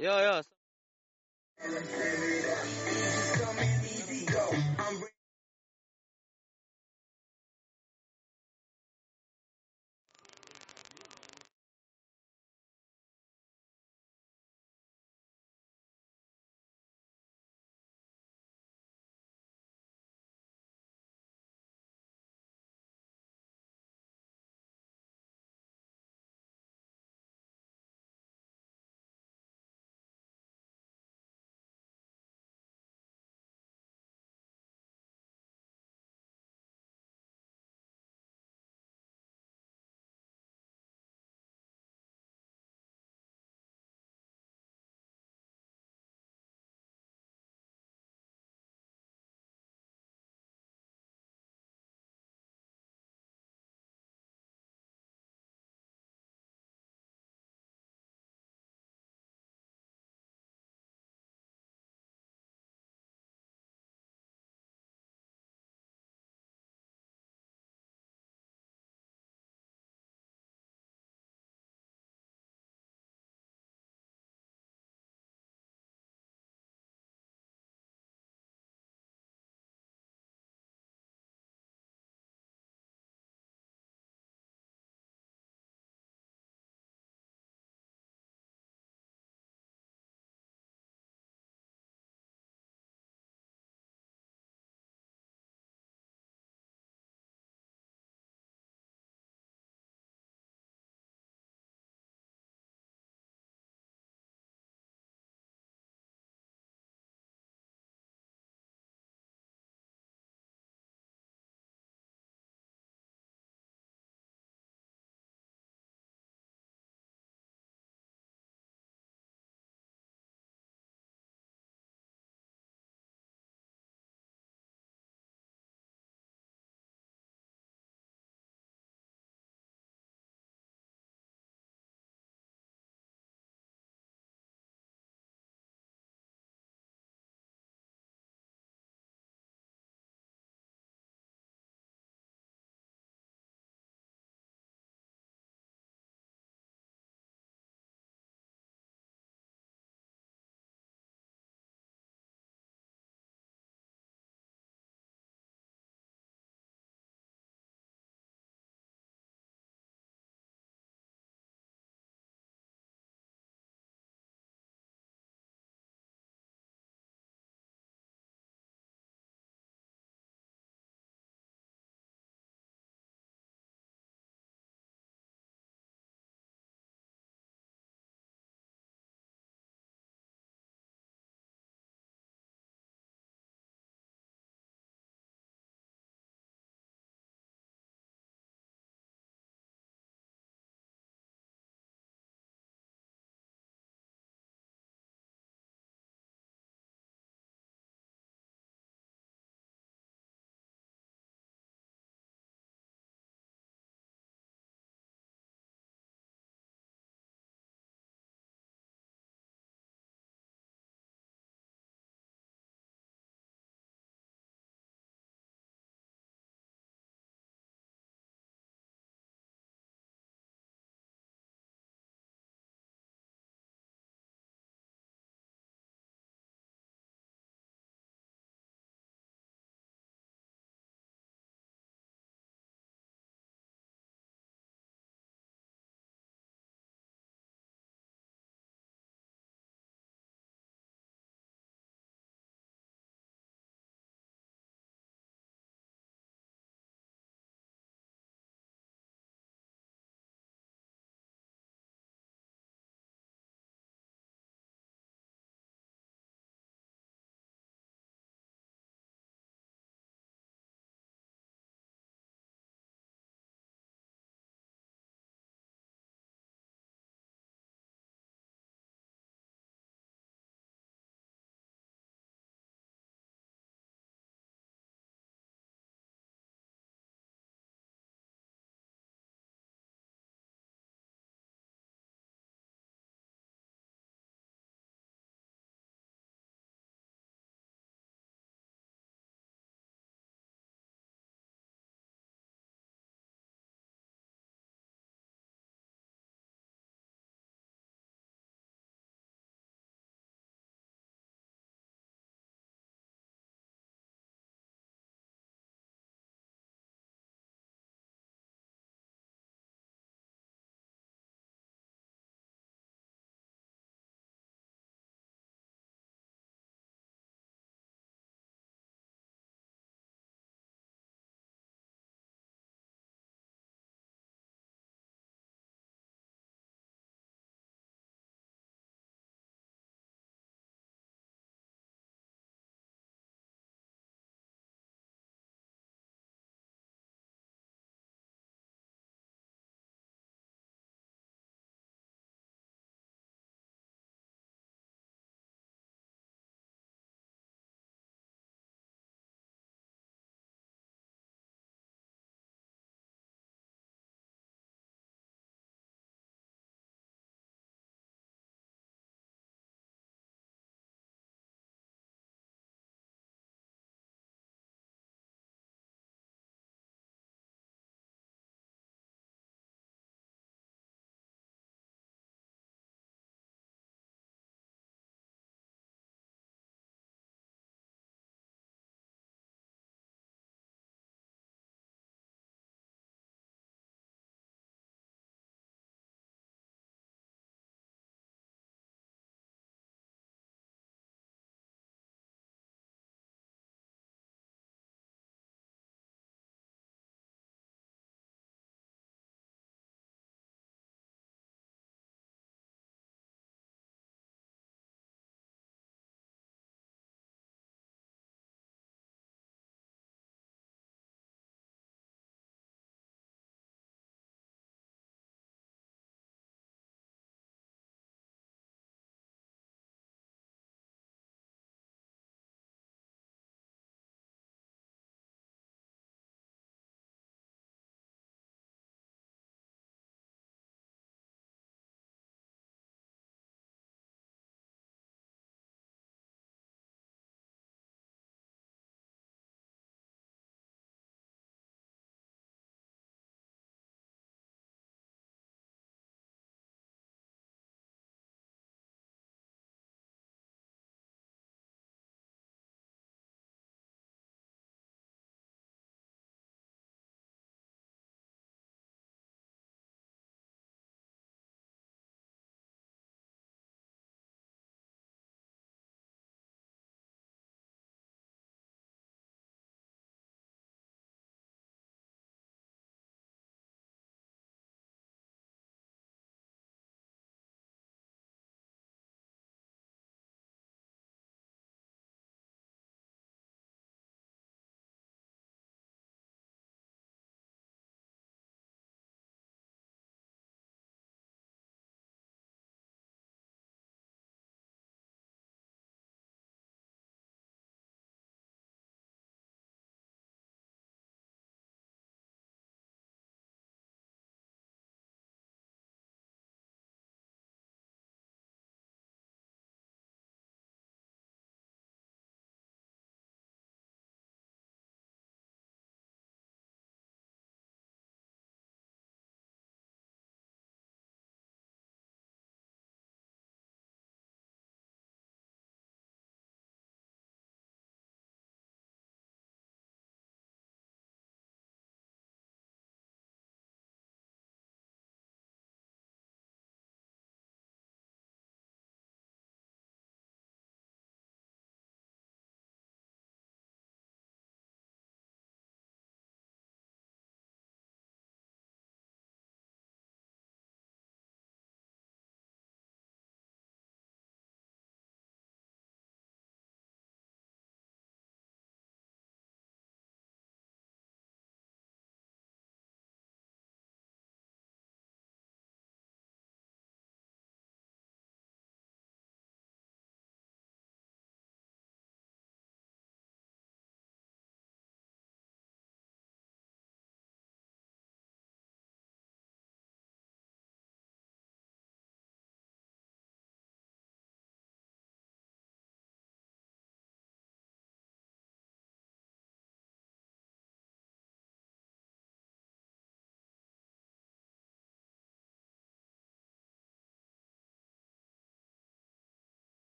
Yeah, yeah.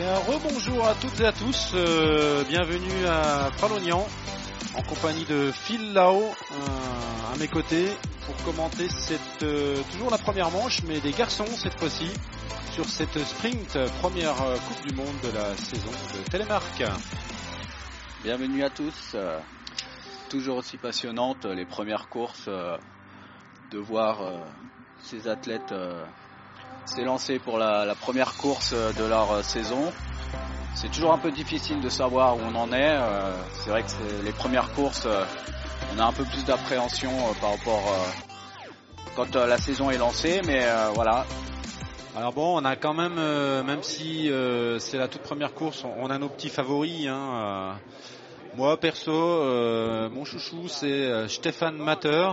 Bien, rebonjour à toutes et à tous. euh, bienvenue à Pralognan en compagnie de Phil Lao euh, à mes côtés pour commenter cette euh, toujours la première manche, mais des garçons cette fois-ci sur cette sprint première Coupe du Monde de la saison de Télémark. Bienvenue à tous. Toujours aussi passionnante les premières courses, de voir ces athlètes euh, s'élancer pour la, première course euh, de leur euh, saison. C'est toujours un peu difficile de savoir où on en est. euh, c'est vrai que les premières courses, on a un peu plus d'appréhension par rapport quand la saison est lancée, mais voilà, Alors bon, on a quand même, même si c'est la toute première course, on, a nos petits favoris. Hein, moi perso, mon chouchou c'est Stéphane Matter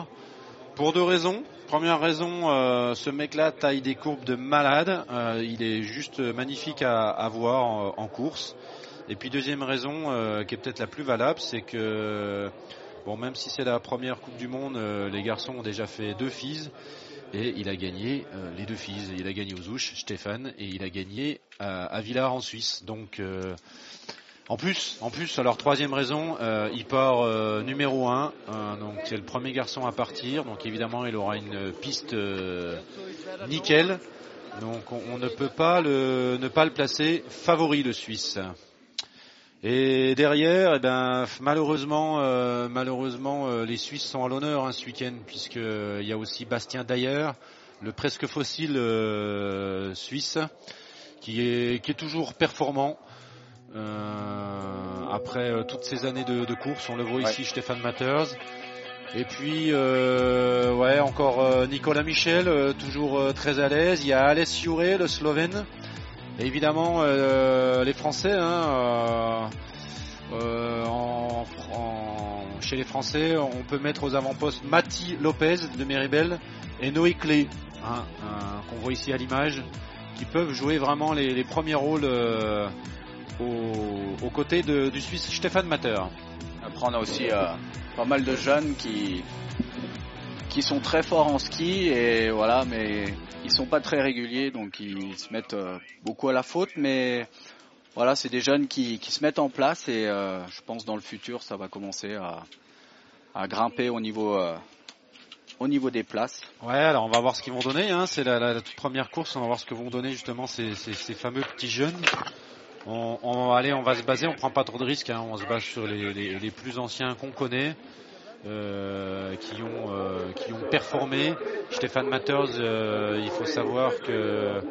pour deux raisons. Première raison, euh, ce mec-là taille des courbes de malade. Euh, il est juste magnifique à, voir en, course. Et puis deuxième raison, euh, qui est peut-être la plus valable, c'est que bon, même si c'est la première Coupe du Monde, les garçons ont déjà fait deux filles. Et il a gagné les deux filles. Il a gagné aux Ouches, Stéphane, et il a gagné à, à Villars en Suisse. Donc, en plus, en plus, alors troisième raison, euh, il part euh, numéro un. euh, donc c'est le premier garçon à partir. Donc évidemment, il aura une piste euh, nickel. Donc on, ne peut pas le, ne pas le placer favori le Suisse. Et derrière, eh ben, malheureusement, malheureusement, les Suisses sont à l'honneur hein, ce week-end puisque euh, il y a aussi Bastien Dayer, le presque fossile suisse, qui est qui est toujours performant après euh, toutes ces années de, de course. On le voit ici, Stéphane Matters. Et puis, euh, ouais, encore euh, Nicolas Michel, euh, toujours euh, très à l'aise. Il y a Alès Juré, le Slovène. Et évidemment, euh, les Français, hein, euh, euh, en, en- chez les Français, on peut mettre aux avant-postes Mati Lopez de Méribel et Noé Clé, hein, hein, qu'on voit ici à l'image, qui peuvent jouer vraiment les, les premiers rôles euh, aux, aux côtés de- du Suisse Stéphane Matter. Après, on a aussi euh, pas mal de jeunes qui qui sont très forts en ski et voilà, mais ils sont pas très réguliers, donc ils se mettent euh, beaucoup à la faute. Mais voilà, c'est des jeunes qui, qui se mettent en place et euh, je pense dans le futur, ça va commencer à, à grimper au niveau euh, au niveau des places. Ouais, alors on va voir ce qu'ils vont donner. Hein. C'est la, la- la toute première course. On va voir ce que vont donner justement ces, ces- ces fameux petits jeunes. On, on, allez, on va se baser. On prend pas trop de risques. hein. On se base sur les, plus anciens qu'on connaît, euh, qui ont euh, qui ont performé. Stéphane Matters, euh, il faut savoir que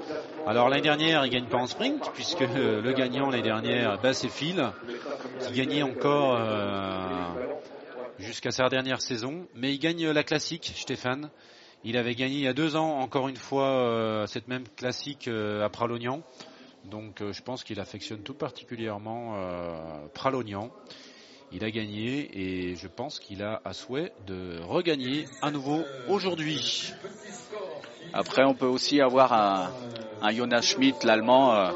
alors l'année dernière, il gagne pas en sprint puisque le gagnant l'année dernière, bah, c'est Phil qui gagnait encore. jusqu'à sa dernière saison, mais il gagne la classique, Stéphane. Il avait gagné il y a deux ans, encore une fois, cette même classique à Pralognan. Donc euh, je pense qu'il affectionne tout particulièrement euh, Pralognan. Il a gagné et je pense qu'il a à souhait de regagner à nouveau aujourd'hui. Après, on peut aussi avoir un, Jonas Schmidt, l'allemand, euh,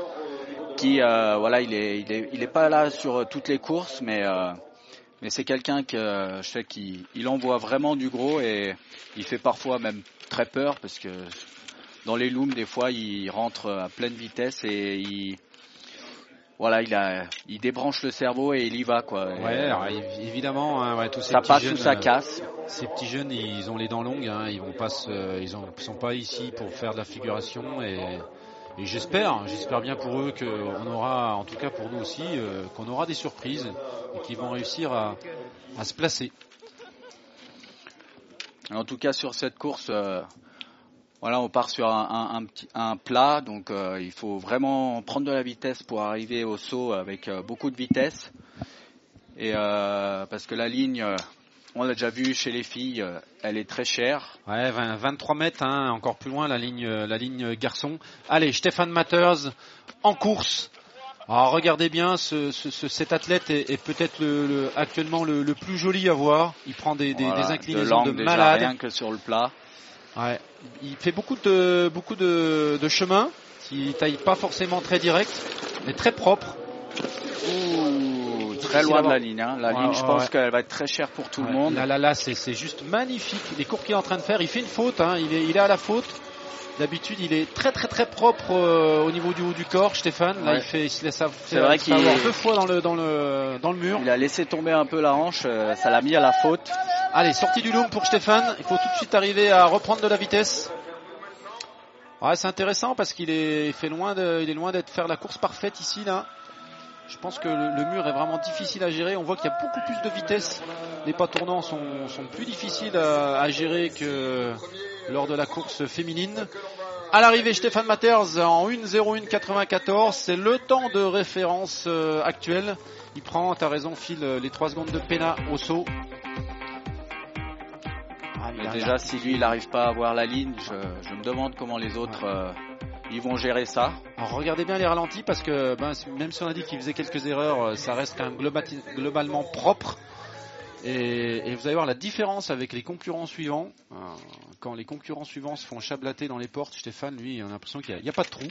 qui, euh, voilà, il est, il est, il est pas là sur toutes les courses, mais, mais c'est quelqu'un que je sais qu'il il envoie vraiment du gros et il fait parfois même très peur parce que dans les looms, des fois, il rentre à pleine vitesse et il, voilà, il a, il débranche le cerveau et il y va, quoi. Ouais, euh, alors, évidemment, hein, ouais, tous ces ça petits passe jeunes, ou ça euh, casse. Ces petits jeunes, ils ont les dents longues, hein, ils vont pas se- ils ont- ils sont pas ici pour faire de la figuration et, et j'espère, j'espère bien pour eux qu'on aura, en tout cas pour nous aussi, euh, qu'on aura des surprises et qu'ils vont réussir à, à se placer. En tout cas, sur cette course, euh, voilà, on part sur un, un- un petit, un plat, donc euh, il faut vraiment prendre de la vitesse pour arriver au saut avec euh, beaucoup de vitesse. Et euh, parce que la ligne, euh, on l'a déjà vu chez les filles, elle est très chère. Ouais, 20 23 mètres, hein, encore plus loin la ligne, la ligne garçon. Allez, Stéphane Matters en course. Alors regardez bien, ce, ce- ce- cet athlète est, est peut-être le, le- actuellement le, le plus joli à voir. Il prend des, des- Voilà, des de inclinaisons de, déjà, malade. rien que sur le plat. Ouais. Il fait beaucoup de beaucoup de, de chemin. Il taille pas forcément très direct, mais très propre. Ouh, très loin de la ligne. hein. La Ouais, ligne, je ouais, pense ouais. qu'elle va être très chère pour tout le monde. Là, là, là, c'est juste magnifique. Les cours qu'il est en train de faire, il fait une faute. hein. Il, est, il est à la faute. D'habitude, il est très très très propre euh, au niveau du haut du corps, Stéphane. Là, Ouais. il fait, il se laisse C'est vrai qu'il- deux fois dans le dans le dans le mur. Il a laissé tomber un peu la hanche, euh, ça l'a mis à la faute. Allez, sortie du loom pour Stéphane. Il faut tout de suite arriver à reprendre de la vitesse. Ouais, c'est intéressant parce qu'il est, fait loin il est loin d'être faire la course parfaite ici là. Je pense que le, mur est vraiment difficile à gérer. On voit qu'il y a beaucoup plus de vitesse. Les pas tournants sont, plus difficiles à, gérer que lors de la course féminine. À l'arrivée, Stéphane Matters en 1.01.94. C'est le temps de référence euh, actuel. Il prend, t'as raison Phil, les 3 secondes de Pena au saut. Déjà, si lui, il n'arrive pas à voir la ligne, je, je me demande comment les autres euh, ils vont gérer ça. Alors regardez bien les ralentis parce que ben, même si on a dit qu'il faisait quelques erreurs, euh, ça reste quand même globalement propre. Et, et vous allez voir la différence avec les concurrents suivants. Euh, Quand les concurrents suivants se font chablater dans les portes, Stéphane, lui, on a l'impression qu'il n'y a, il y a pas de trou.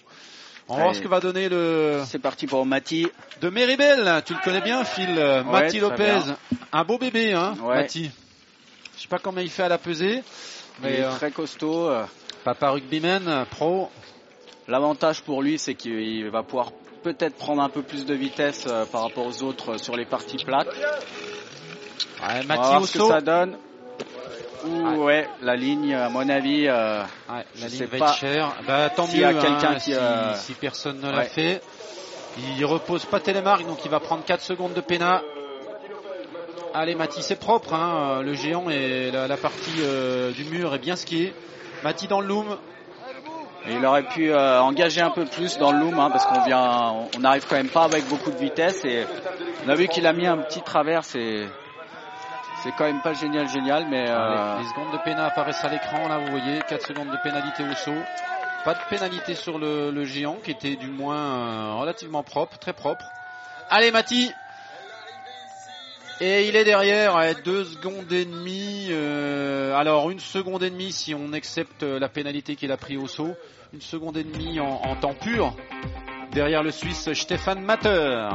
On va voir ce que va donner le C'est parti pour Mati. de Meribel. Tu le connais bien, Phil. Ouais, Mati Lopez, un beau bébé, hein, Ouais. Mati. Je sais pas combien il fait à la pesée, Il mais est euh, très costaud. euh. papa rugbyman, pro. L'avantage pour lui, c'est qu'il va pouvoir peut-être prendre un peu plus de vitesse euh, par rapport aux autres euh, sur les parties plates. Ouais, On va Mati voir au ce que ça donne. Ouh, Ouais. ouais, la ligne, à mon avis, euh, Ouais, la ligne va pas être chère. Bah, tant mieux y a hein, quelqu'un qui, si, euh, si personne ne l'a ouais. fait. Il repose pas Télémark, donc il va prendre 4 secondes de pénat. Allez Mati, c'est propre, hein, le géant et la, la partie euh, du mur est bien skiée. Mati dans le loom, Et il aurait pu euh, engager un peu plus dans le loom hein, parce qu'on vient, on- n'arrive quand même pas avec beaucoup de vitesse et on a vu qu'il a mis un petit travers, c'est c'est quand même pas génial génial mais euh, les secondes de pénat apparaissent à l'écran, là vous voyez, 4 secondes de pénalité au saut. Pas de pénalité sur le, le géant qui était du moins relativement propre, très propre. Allez Mati Et il est derrière, 2 secondes et demie. euh, alors une seconde et demie si on accepte la pénalité qu'il a pris au saut. Une seconde et demie en, en temps pur. Derrière le Suisse Stéphane Matter.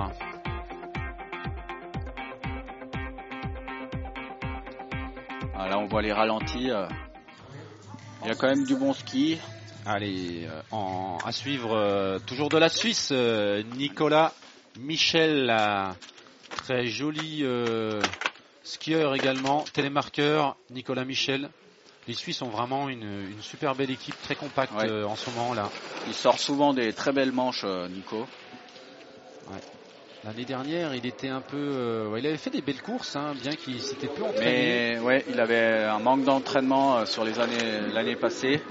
ah, là on voit les ralentis. euh. il y a quand même du bon ski. Allez, euh, en, à suivre euh, toujours de la Suisse, euh, Nicolas Michel, très joli euh, skieur également, télémarqueur, Nicolas Michel. Les Suisses ont vraiment une, une super belle équipe, très compacte Ouais. euh, en ce moment là. Il sort souvent des très belles manches, euh, Nico. L'année dernière, il était un peu, euh, il avait fait des belles courses, hein, bien qu'il s'était peu entraîné. Mais ouais, il avait un manque d'entraînement euh, sur les années l'année passée.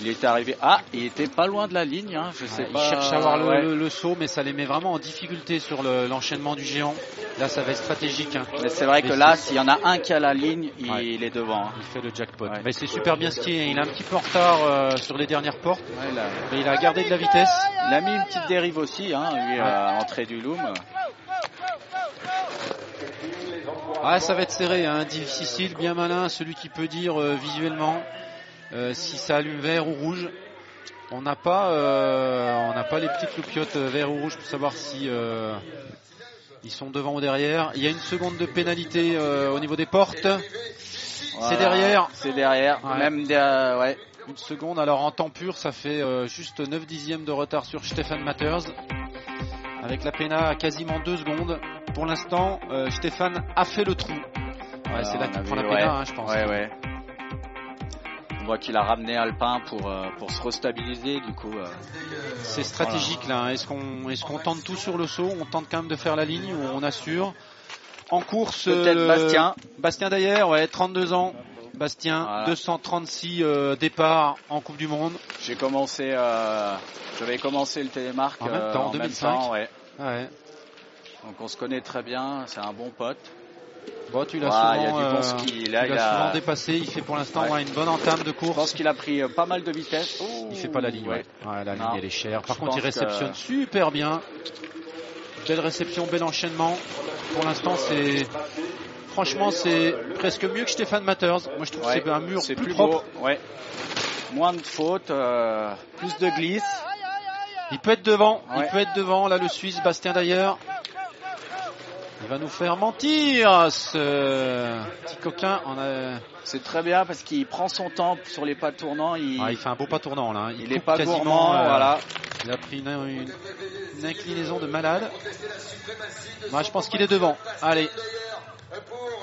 Il était arrivé. Ah, il était pas loin de la ligne. Hein, je sais il cherche à avoir le, Ouais. le- le saut, mais ça les met vraiment en difficulté sur le- l'enchaînement du géant. Là, ça va être stratégique. hein. Mais c'est vrai que là, s'il y en a un qui a la ligne, il, Ouais. il est devant. Il fait le jackpot. Ouais. Mais c'est super bien skié. Il est un petit peu en retard euh, sur les dernières portes, il, a, mais il a gardé de la vitesse. il a mis une petite dérive aussi, hein, lui, à l'entrée du loom. Ah, ça va être serré, hein, difficile, bien malin, celui qui peut dire euh, visuellement euh, si ça allume vert ou rouge. On n'a pas, euh, on n'a pas les petites loupiottes vert ou rouge pour savoir si ils sont devant ou derrière. Il y a une seconde de pénalité au niveau des portes. Voilà, derrière. C'est derrière. Ouais. Même derrière, ouais. Une seconde, alors en temps pur, ça fait juste 9 dixièmes de retard sur Stefan Matters. Avec la Pena à quasiment 2 secondes. Pour l'instant, euh, Stéphane a fait le trou. Ouais, c'est là qu'il prend la ouais. Pena, hein, je pense. Ouais, ouais. On voit qu'il a ramené Alpin pour, euh, pour se restabiliser, du coup. euh, C'est stratégique là. hein. Est-ce qu'on est-ce qu'on tente tout sur le saut? On tente quand même de faire la ligne ou on assure? En course, Peut-être Bastien. Bastien d'ailleurs, ouais, 32 ans. Bastien, Voilà. 236 euh, départs en Coupe du Monde. J'ai commencé, euh, j'avais commencé le télémarque En même euh, temps, en 2005. même temps, ouais. Ouais. Donc on se connaît très bien, c'est un bon pote. Bon, tu l'as Voilà, il a souvent, du bon euh, ski. Là, tu il l'as souvent a, dépassé. Il fait pour l'instant Ouais. une bonne entame de je pense course. qu'il a pris pas mal de vitesse. Il fait pas la ligne. Ouais. La Non. ligne elle est chère. Par Je contre, il que- réceptionne super bien. Belle réception, bel enchaînement. Pour l'instant, c'est franchement, c'est presque mieux que Stéphane Matters. Moi, je trouve Ouais, que c'est un mur plus, plus propre. beau. Ouais. Moins de fautes, euh, plus de glisse. Il peut être devant. Ouais. Il peut être devant. Là, le Suisse, Bastien d'ailleurs. Il va nous faire mentir, ce petit coquin. A... C'est très bien parce qu'il prend son temps sur les pas tournants. Il, Ah, il fait un beau pas tournant là. il coupe est pas quasiment, gourmand, euh, voilà. Il a pris une, une- une inclinaison de malade. Moi, je pense qu'il est devant. Allez.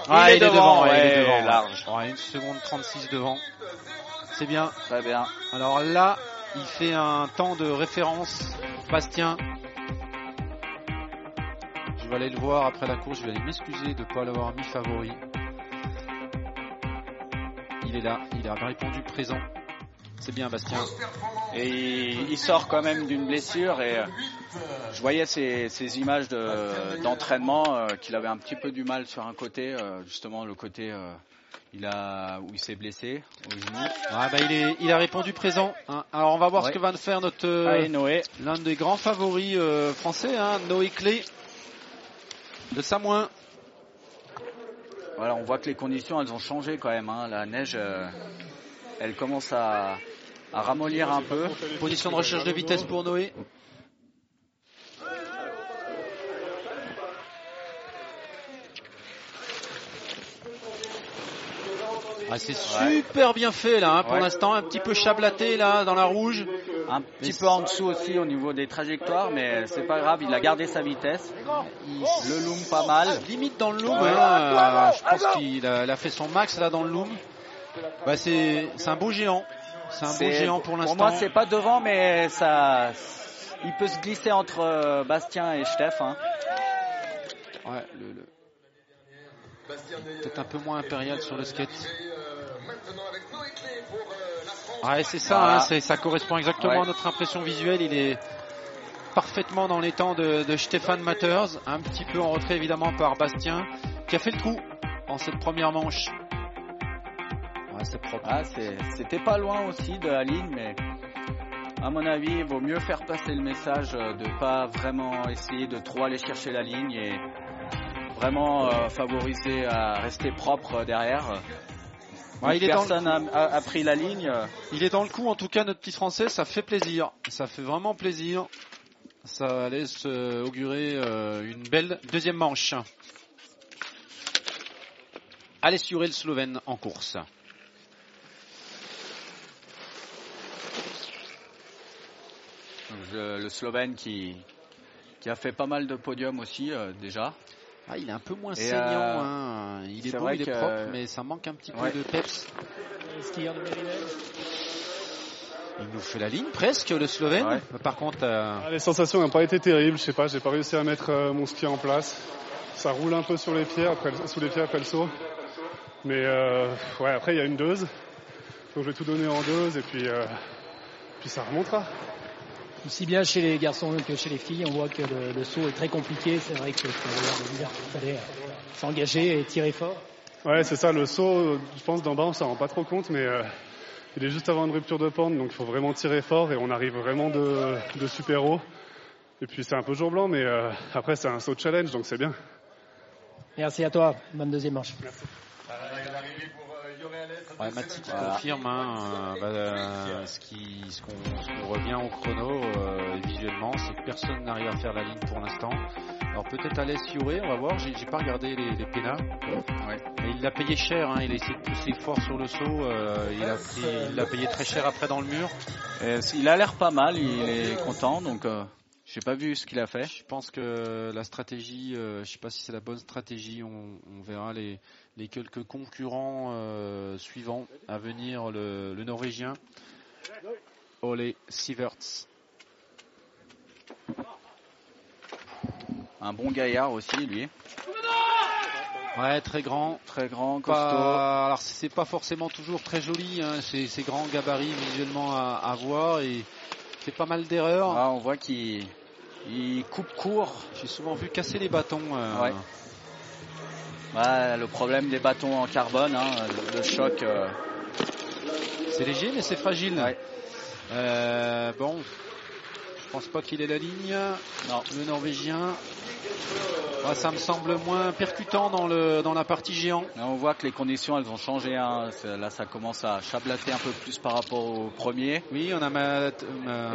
Ah, Il est devant, ouais, il est devant. large. Ouais, une seconde 36 devant. C'est bien. Très bien. Alors là, il fait un temps de référence. Bastien. Je vais aller le voir après la course. Je vais aller m'excuser de ne pas l'avoir mis favori. Il est là. Il a répondu présent. C'est bien, Bastien. Et il, il sort quand même d'une blessure et euh, je voyais ces, ces images de- d'entraînement euh, qu'il avait un petit peu du mal sur un côté, euh, justement le côté euh, il a, où il s'est blessé au genou. Ah, bah, il, est, il a répondu présent. hein. Alors on va voir Ouais. ce que va faire notre l'un des grands favoris français, hein, Noé Clé de Samoin. voilà, on voit que les conditions elles ont changé quand même. hein. La neige, elle commence à, à ramollir un peu. Position de recherche de vitesse pour Noé. Ah, c'est super bien fait là, hein, pour Ouais. l'instant, un petit peu chablaté là dans la rouge. Un petit peu en dessous aussi au niveau des trajectoires, mais c'est pas grave, il a gardé sa vitesse. Le loom pas mal. Limite dans le loom, hein, euh, je pense qu'il a, fait son max là dans le loom. Bah, c'est un beau géant, c'est un beau géant pour l'instant. moi, c'est pas devant, mais ça, il peut se glisser entre euh, Bastien et Steph. hein. Ouais, le, le- Peut-être un peu moins impérial sur le skate. Ouais, c'est ça, Voilà. hein, ça correspond exactement Ouais. à notre impression visuelle. Il est parfaitement dans les temps de, de Stéphane Matters, un petit peu en retrait évidemment par Bastien, qui a fait le coup en cette première manche. Ouais, c'est propre. Ah, C'était pas loin aussi de la ligne, mais à mon avis, il vaut mieux faire passer le message euh, de pas vraiment essayer de trop aller chercher la ligne et vraiment euh, favoriser à rester propre derrière. Ouais, il est dans le a, a- a pris la ligne. Il est dans le coup, en tout cas, notre petit français, ça fait plaisir. Ça fait vraiment plaisir. Ça laisse euh, augurer euh, une belle deuxième manche. Allez sur le Slovène en course. Le Slovène qui, qui a fait pas mal de podiums aussi euh, déjà. Ah, il est un peu moins Et, saignant. euh, hein. Il est beau, il est que- propre, mais ça manque un petit Ouais. peu de peps. Mérinel. Il nous fait la ligne presque, le Slovène. Ouais. Par contre, euh, Ah, les sensations n'ont pas été terribles, je sais pas, j'ai pas réussi à mettre euh, mon ski en place. Ça roule un peu sur les pieds, après, sous les pieds après le saut. Mais euh, ouais, après il y a une dose. Donc je vais tout donner en dose et puis, euh, puis ça remontera. Aussi bien chez les garçons que chez les filles, on voit que le, le saut est très compliqué. C'est vrai que il fallait euh, s'engager et tirer fort. Ouais, c'est ça, le saut, je pense d'en bas on s'en rend pas trop compte, mais euh, il est juste avant une rupture de pente, donc il faut vraiment tirer fort et on arrive vraiment de, de super haut. Et puis c'est un peu jour blanc, mais euh, après c'est un saut challenge, donc c'est bien. Merci à toi. Bonne deuxième manche. Ouais, Mathis qui confirme hein, euh, bah, euh, ce qui ce qu'on qu'on revient au chrono euh, visuellement, c'est que personne n'arrive à faire la ligne pour l'instant. Alors peut-être Alès Youré, on va voir, j'ai pas regardé les, les. Mais il l'a payé cher, hein, il a essayé de pousser fort sur le saut, euh, il a pris il l'a payé très cher après dans le mur. Et il a l'air pas mal, il est content, donc euh, j'ai pas vu ce qu'il a fait. Je pense que la stratégie, euh, je sais pas si c'est la bonne stratégie, on, on verra les, les quelques concurrents euh, suivants à venir, le, le Norvégien Ole Siverts. Un bon gaillard aussi, lui. Ouais, très grand. Très grand, costaud. Pas, alors c'est pas forcément toujours très joli, hein, ces, ces grands gabarits visuellement à, à voir et fait pas mal d'erreurs. Ah, on voit qu'il il coupe court. J'ai souvent vu casser les bâtons. euh, Ouais. Ouais, le problème des bâtons en carbone, hein, le, le choc. euh, C'est léger mais c'est fragile. Ouais. Euh, bon, Je pense pas qu'il ait la ligne. Non. Le Norvégien. Ça me semble moins percutant dans, le, dans la partie géant. Là, on voit que les conditions elles ont changé. hein. Là ça commence à chablater un peu plus par rapport au premier. Oui, on a ma,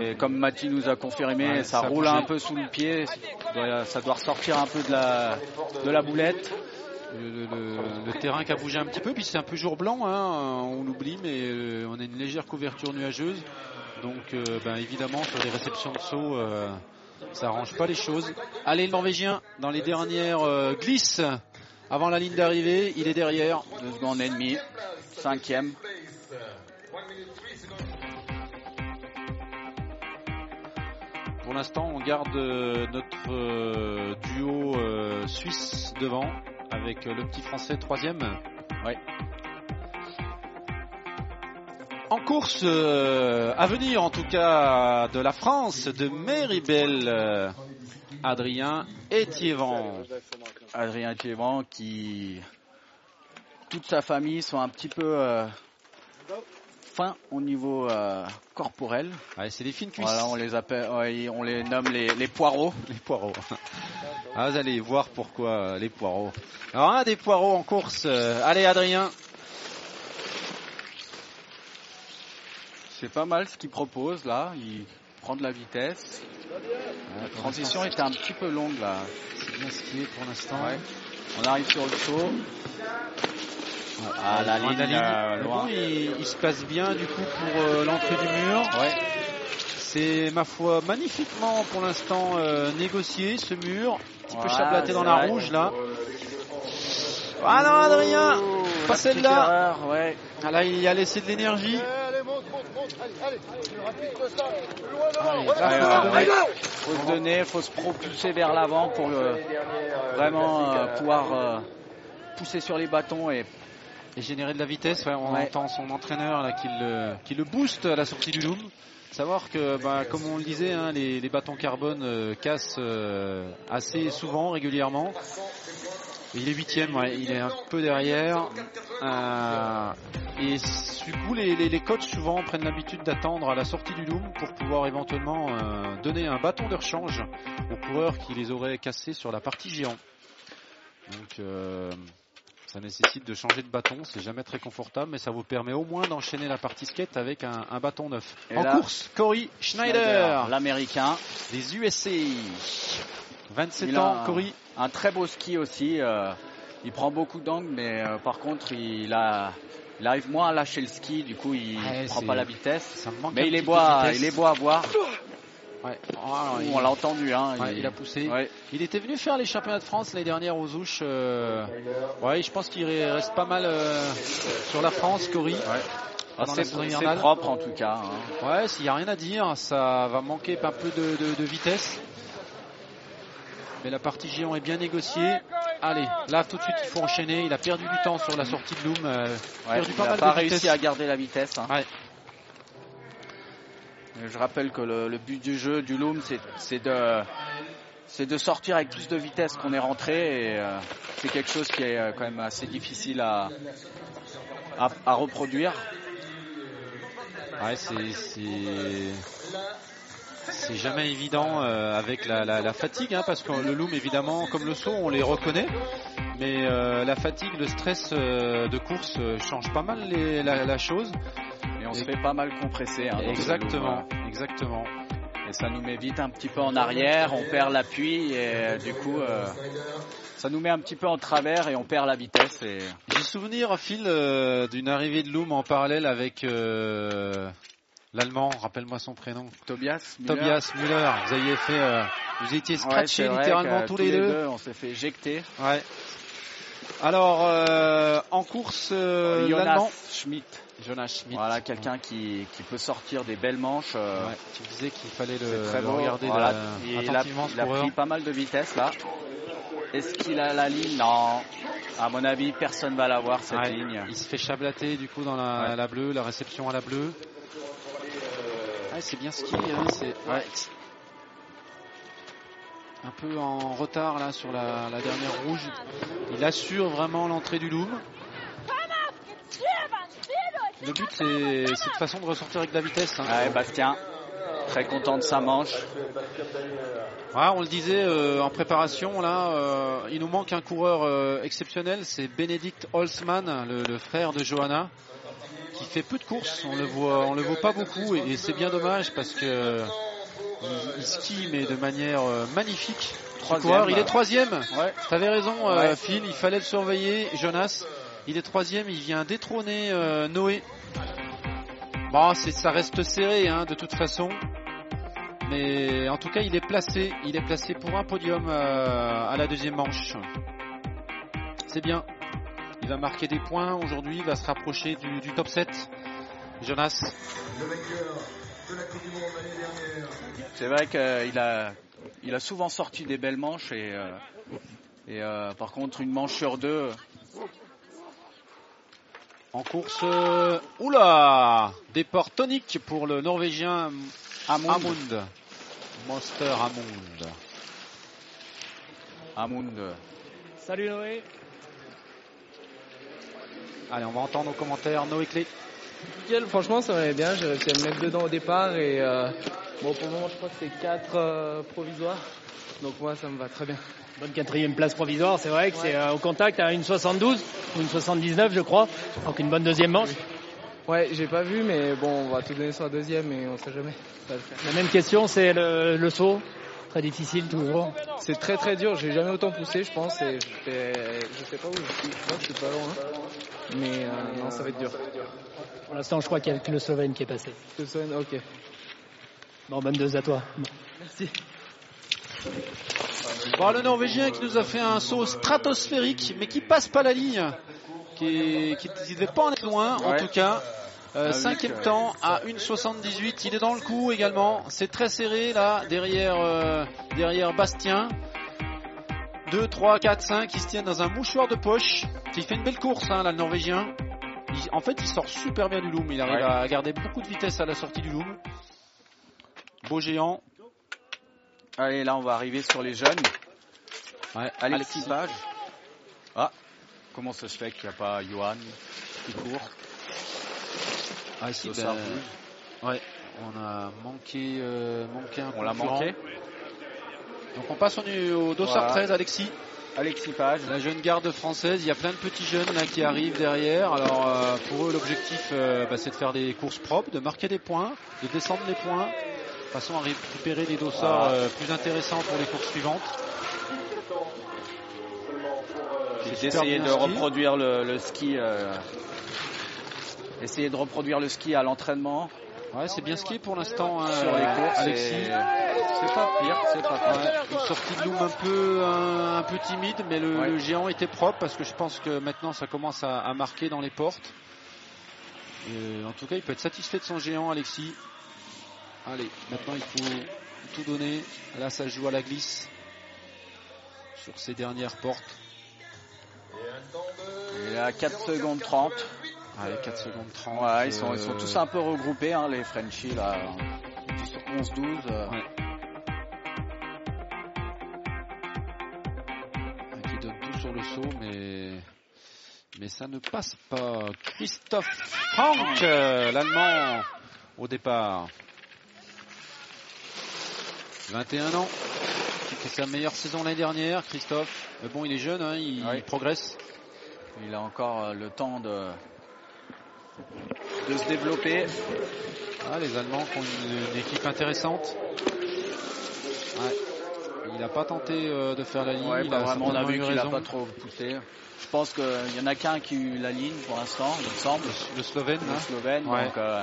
Et comme Mati nous a confirmé, Ouais, ça, ça roule un peu sous le pied. Ça doit, ça doit ressortir un peu de la, de la boulette. Le, le- le- le terrain qui a bougé un petit peu. Puis c'est un peu jour blanc, hein, on l'oublie, mais euh, on a une légère couverture nuageuse. Donc euh, ben, évidemment, sur les réceptions de saut, euh, ça arrange pas les choses. Allez, le Norvégien, dans les dernières euh, glisses avant la ligne d'arrivée, il est derrière. Deux secondes et demie. Cinquième. Pour l'instant, on garde notre duo suisse devant avec euh, le petit français troisième. Ouais. En course euh, à venir, en tout cas, de la France, de Méribel, euh, Adrien Etiévan. Adrien Clément qui toute sa famille sont un petit peu euh, fins au niveau euh, corporel. Ouais, c'est des fines cuisses. Voilà, on les appelle, ouais, on les nomme les, les poireaux. Les poireaux. Ah, vous allez voir pourquoi euh, les poireaux. Alors, un des poireaux en course. euh, allez, Adrien. C'est pas mal ce qu'il propose là. Il prend de la vitesse. La transition était un petit peu longue là. C'est bien skié pour l'instant. Ouais. On arrive sur le saut. Ah, la Loin de ligne, euh, Mais loin. bon, il, il se place bien du coup pour euh, l'entrée du mur. Ouais. C'est ma foi magnifiquement pour l'instant euh, négocié ce mur. Un petit peu chablaté dans la rouge là. Ah non Adrien Ouh, Pas celle-là. ouais. Ah là il a laissé de l'énergie. Allez, là, Ouais, faut se donner. Faut se donner, faut se propulser vers l'avant pour euh, vraiment euh, pouvoir euh, pousser sur les bâtons et Et générer de la vitesse, ouais, on Ouais. entend son entraîneur là qui le, qui le booste à la sortie du loom. Savoir que, bah, comme on le disait, hein, les, bâtons carbone euh, cassent euh, assez souvent, régulièrement. Il est huitième, il est un peu derrière. Euh, et du coup, les, les, les coachs souvent prennent l'habitude d'attendre à la sortie du loom pour pouvoir éventuellement donner un bâton de rechange aux coureurs qui les auraient cassés sur la partie géant. Donc, ça nécessite de changer de bâton, c'est jamais très confortable, mais ça vous permet au moins d'enchaîner la partie skate avec un, un bâton neuf. Et en là, course, Cory Schneider, l'américain. des USA. 27 Il a ans, Cory. Un très beau ski aussi. euh, il prend beaucoup d'angles, mais euh, par contre, il, a, il arrive moins à lâcher le ski. Du coup, il Ouais, prend pas la vitesse. Ça me manque Mais il est, beau à, il est beau à voir. Ouais. Il, On l'a entendu. Hein, ouais, il a poussé. ouais. Il était venu faire les championnats de France l'année dernière aux Ouches. euh, Ouais, je pense qu'il reste pas mal euh, sur la France, Cory. Ah, c'est propre en tout cas. hein. Ouais, s'il n'y a rien à dire, ça va manquer un peu de, de- de vitesse. Mais la partie géant est bien négociée. Allez, là tout de suite il faut enchaîner. Il a perdu du temps sur la sortie de Loom. euh, Ouais, perdu il pas n'a pas de réussi vitesse. à garder la vitesse. hein. Ouais. Et Je rappelle que le, but du jeu du Loom, c'est- de, c'est de sortir avec plus de vitesse qu'on est rentré. Et euh, c'est quelque chose qui est euh, quand même assez difficile à, à, reproduire. C'est jamais évident euh, avec la, fatigue, hein, parce que le loom évidemment, comme le saut, on les reconnaît, mais euh, la fatigue, le stress euh, de course euh, change pas mal les- la chose. Et on Et- se fait pas mal compresser. hein, exactement, exactement. Et ça nous met vite un petit peu en arrière, on perd l'appui et euh, du coup, euh, ça nous met un petit peu en travers et on perd la vitesse. Et... J'ai souvenir, Phil, euh, d'une arrivée de loom en parallèle avec euh, l'allemand. Rappelle-moi son prénom. Tobias, Müller. Tobias Müller. Vous aviez fait, vous étiez scratchés littéralement tous les deux. On s'est fait éjecter. Ouais. Alors, euh, en course, l'allemand. Schmidt. Jonas Schmidt. Voilà, quelqu'un qui, qui peut sortir des belles manches. euh, Ouais, tu disais qu'il fallait le, très le beau. regarder Voilà, de- il, a, attentivement, ce il a pris pas mal de vitesse là. Est-ce qu'il a la ligne? Non. À mon avis, personne va l'avoir cette Ouais, ligne. Il se fait chablater du coup dans la, Ouais. la bleue, la réception à la bleue. Ouais, c'est bien ski, hein, c'est ouais. un peu en retard là sur la, la dernière rouge. Il assure vraiment l'entrée du loom. Le but c'est c'est de façon de ressortir avec de la vitesse. hein. Ouais, Bastien. Très content de sa manche. Ouais, on le disait euh, en préparation, là, euh, il nous manque un coureur euh, exceptionnel, c'est Bénédicte Holzmann, le, le frère de Johanna, qui fait peu de courses. On le voit, on le voit pas beaucoup, et, et c'est bien dommage parce que il, il skie mais de manière euh, magnifique. Troisième. coureur, il est troisième. Ouais. T'avais raison, euh, Ouais. Phil, il fallait le surveiller. Jonas, il est troisième, il vient détrôner euh, Noé. Bon, c'est, ça reste serré hein, de toute façon. Mais en tout cas, il est placé. Il est placé pour un podium euh, à la deuxième manche. C'est bien. Il va marquer des points aujourd'hui. Il va se rapprocher du, du top 7. Jonas. C'est vrai qu'il a, il a souvent sorti des belles manches et, euh, et euh, par contre une manche sur deux, En course. euh, oula Départ tonique pour le Norvégien Amund. Amund. Monster Amund. Amund. Salut Noé. Allez, on va entendre nos commentaires. Noé Clé. Nickel, franchement ça m'allait bien, j'ai réussi à me mettre dedans au départ et euh, bon pour le moment je crois que c'est 4 provisoires, donc moi ça me va très bien. Bonne quatrième place provisoire, c'est vrai que c'est euh, au contact à une 72 ou une 79 je crois. Donc une bonne deuxième manche. Ouais j'ai pas vu mais bon on va tout donner sur la deuxième et on sait jamais. Le. La même question, c'est le, le saut. Très difficile toujours. C'est très très dur, j'ai jamais autant poussé je pense et je sais pas où je suis, je crois que je suis pas loin. Mais euh, non ça va être dur. Pour l'instant, je crois qu'il y a que le Slovène qui est passé. Que ça- Ok. Bon, bonne deux à toi. Merci. Bon, le Norvégien qui nous a fait un saut stratosphérique, mais qui passe pas la ligne. Qui, qui, qui devait pas en être loin, en tout cas. Euh, Ah cinquième temps à 1,78. Il est dans le coup également. C'est très serré là, derrière, euh, derrière Bastien. 2, 3, 4, 5. Il se tient dans un mouchoir de poche. Il fait une belle course, hein, là, le Norvégien. Il- en fait, il sort super bien du loom. Il arrive Ouais. à garder beaucoup de vitesse à la sortie du loom. Beau géant. Allez, là on va arriver sur les jeunes. Ouais, Alexis Page. Ah, comment ça se fait qu'il n'y a pas Johan qui court Ah, ici, ben, ouais, on a manqué, euh, manqué un On l'a manqué. Donc on passe au, dossard Voilà. 13, Alexis. Alexis Page. La jeune garde française, il y a plein de petits jeunes là qui arrivent derrière. Alors euh, pour eux l'objectif euh, bah, c'est de faire des courses propres, de marquer des points, de descendre les points, façon à récupérer des dossards Voilà. euh, plus intéressants pour les courses suivantes. J'ai essayé de ski. reproduire le, le ski. euh, essayer de reproduire le ski à l'entraînement Ouais, c'est bien skié pour l'instant hein, sur les courses. Alexis. C'est pas pire, c'est pas pire. Ouais, une sortie de loom un peu, un, un peu timide, mais le, Ouais. le géant était propre parce que je pense que maintenant ça commence à, à marquer dans les portes. Et, en tout cas, il peut être satisfait de son géant, Alexis. Allez, maintenant il faut tout donner. Là, ça joue à la glisse sur ces dernières portes. Il est à 4 secondes 30. Allez, 4 secondes 30. Ouais, ils sont, ils sont euh, tous un peu regroupés, hein, les Frenchies, là. 11-12. euh. Ouais. qui donne tout sur le saut, mais mais ça ne passe pas. Christophe Frank, euh, l'Allemand, au départ. 21 ans, qui fait sa meilleure saison l'année dernière, Christophe. Mais bon, il est jeune, hein, il, Ouais. il progresse. Il a encore euh, le temps de, de se développer. Ah, les Allemands qui ont une, une équipe intéressante. Ouais. Il n'a pas tenté euh, de faire la ligne. Ouais, il a vraiment, on a vu qu'il pas trop poussé. Je pense qu'il y en a qu'un qui a eu la ligne pour l'instant, il me semble. Le Slovène, Le hein. Slovène, donc euh,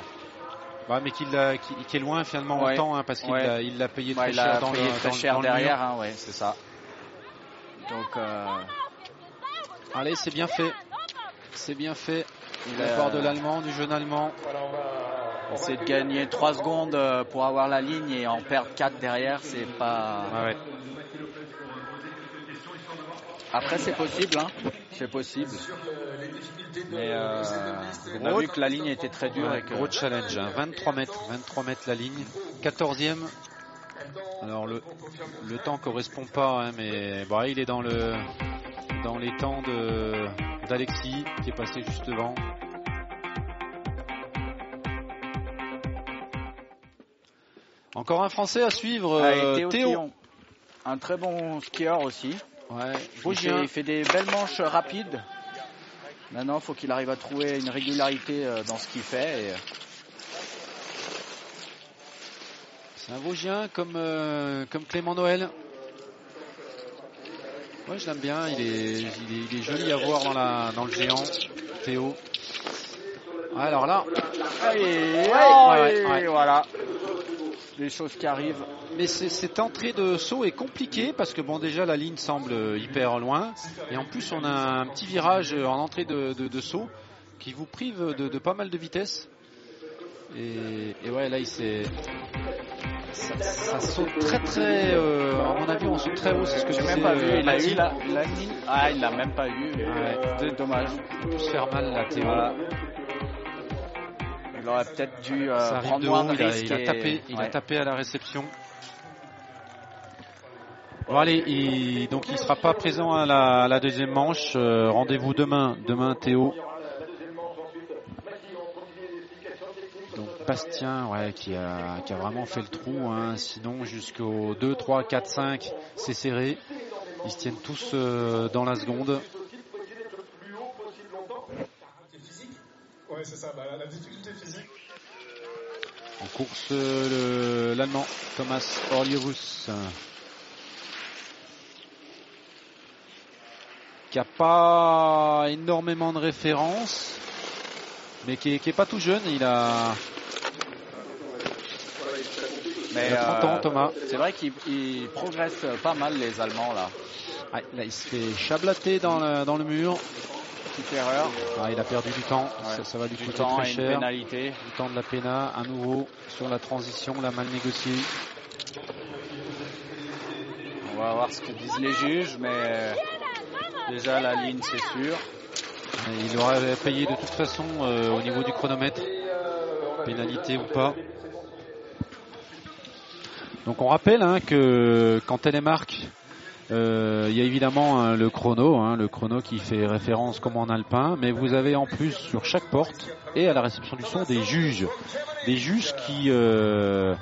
Ouais, mais qu'il l'a- qui, est loin finalement Ouais. autant hein, parce qu'il Ouais. l'a payé ouais, très il cher dans payé le, très dans cher dans derrière, hein, ouais, c'est ça. Donc, euh, Allez, c'est bien fait. C'est bien fait. il a part de l'allemand, du jeune allemand. essayé de gagner 3 secondes euh, pour avoir la ligne et en perdre 4 derrière, c'est pas. Après, c'est possible, hein. C'est possible. Mais euh, on a vu que la ligne était très dure Ouais, et que Gros challenge, hein. 23 mètres, 23 mètres la ligne. 14e. Alors le, le temps correspond pas, hein, mais il est dans le dans les temps de d'Alexis qui est passé juste devant. Encore un Français à suivre, Ah, euh, Théo. Un très bon skieur aussi. Ouais, Il fait, il fait des belles manches rapides. Maintenant, il faut qu'il arrive à trouver une régularité euh, dans ce qu'il fait. et- C'est un Vosgien comme, euh, comme Clément Noël. Ouais, je l'aime bien. Il est, il, est, il est joli à voir dans, la, dans le géant, Théo. Alors là, Et, Ouais, ouais, et ouais. voilà. Des choses qui arrivent. mais cette entrée de saut est compliquée parce que bon, déjà la ligne semble hyper loin et en plus on a un petit virage en entrée de, de, de saut qui vous prive de, de pas mal de vitesse. Et, et ouais, là il s'est. Ça, ça saute très très. euh, à mon avis, on saute très haut, c'est ce que disait, même pas vu. euh, Il a eu la, ligne. Ah, il l'a même pas eu. Ouais. C'est dommage. Il peut se faire mal la Théo. Il aurait peut-être dû euh, Ça prendre de moins haut, de il a, risques. il a tapé, il a tapé à la réception. Bon allez, il, donc il sera pas présent à la, à la deuxième manche. Euh, Rendez-vous demain, demain Théo. Donc Bastien, ouais, qui a, qui a vraiment fait le trou. hein. Sinon jusqu'au 2, 3, 4, 5, c'est serré. Ils se tiennent tous euh, dans la seconde. Course, le- l'Allemand Thomas Orliovus. Qui a pas énormément de références, mais qui est, qui est pas tout jeune. Il a, Mais il a 30 ans, euh, Thomas. c'est vrai qu'ils ils progressent pas mal, les Allemands, là. Ah, là, il se fait chablater dans le, dans le mur. Petite erreur. Ah, il a perdu du temps. Ouais. Ça, ça va lui Du coûter temps très et une cher. pénalité. Du temps de la péna, à nouveau sur la transition, la mal négociée. On va voir ce que disent les juges, mais déjà la ligne, c'est sûr. Et il aurait payé de toute façon euh, au niveau du chronomètre, pénalité ou pas. Donc on rappelle hein, que quand télémarque, euh, il y a évidemment hein, le chrono, hein, le chrono qui fait référence comme en alpin, mais vous avez en plus sur chaque porte et à la réception du son des juges, des juges qui euh,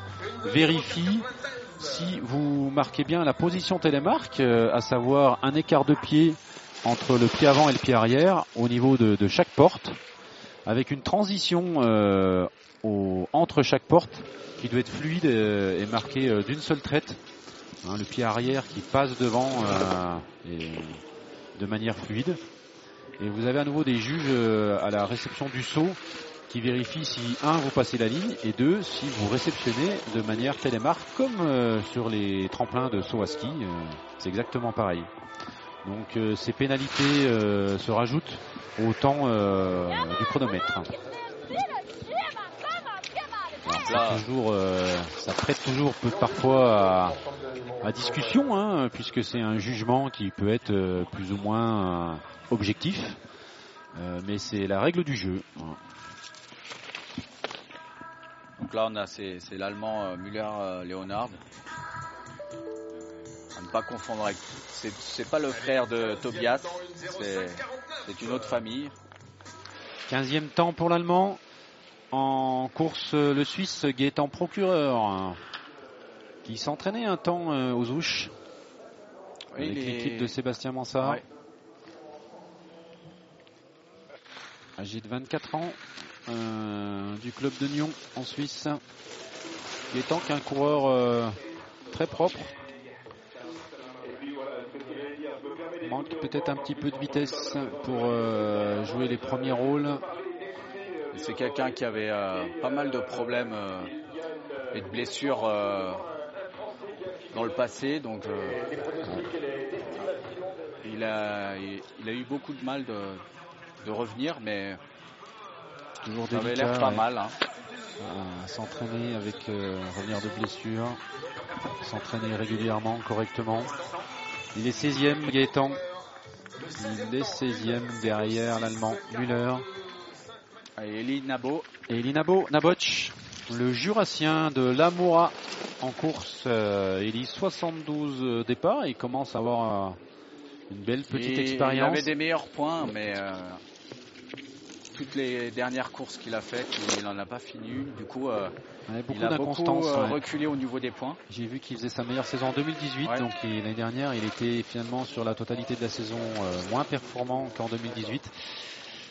vérifient si vous marquez bien la position télémarque, euh, à savoir un écart de pied entre le pied avant et le pied arrière au niveau de, chaque porte, avec une transition euh, entre chaque porte qui doit être fluide euh, et marquée d'une seule traite. Hein, le pied arrière qui passe devant euh, de manière fluide. Et vous avez à nouveau des juges euh, à la réception du saut qui vérifient si un vous passez la ligne et deux si vous réceptionnez de manière télémarque comme euh, sur les tremplins de saut à ski. C'est exactement pareil. Donc ces pénalités se rajoutent au temps du chronomètre. Ça prête toujours parfois à discussion, hein, puisque c'est un jugement qui peut être euh, plus ou moins euh, objectif, Euh, mais c'est la règle du jeu. Donc là, on a c'est l'allemand Müller-Leonard. À ne pas confondre avec. C'est c'est pas le frère de Tobias, c'est une autre famille. 15e temps pour l'Allemand. En course, le Suisse Gaëtan Procureur, qui s'entraînait un temps euh, aux Ouches Oui, avec est- l'équipe de Sébastien Mansart. Ouais. âgé de 24 ans, euh, du club de Nyon en Suisse. Il est temps qu'un coureur euh, très propre. Manque peut-être un petit peu de vitesse pour jouer les premiers rôles. C'est quelqu'un qui avait pas mal de problèmes et de blessures dans le passé, donc euh, il, a, il, il a eu beaucoup de mal de, de revenir, mais Toujours ça avait l'air pas ouais. mal. hein. à s'entraîner avec euh, revenir de blessure, s'entraîner régulièrement, correctement. Il est 16e, Gaëtan. Il est 16e derrière l'Allemand Müller. Et Eli Nabo, Et Linabo Naboch, le jurassien de l'Amoura en course. euh, il est 72 départs. Il commence à avoir euh, une belle petite expérience. Il avait des meilleurs points, mais euh, toutes les dernières courses qu'il a faites, il n'en a pas fini. Du coup, euh, Ouais, beaucoup il a beaucoup euh, ouais. reculé au niveau des points. J'ai vu qu'il faisait sa meilleure saison en 2018, Ouais. donc l'année dernière, il était finalement sur la totalité de la saison euh, moins performant qu'en 2018.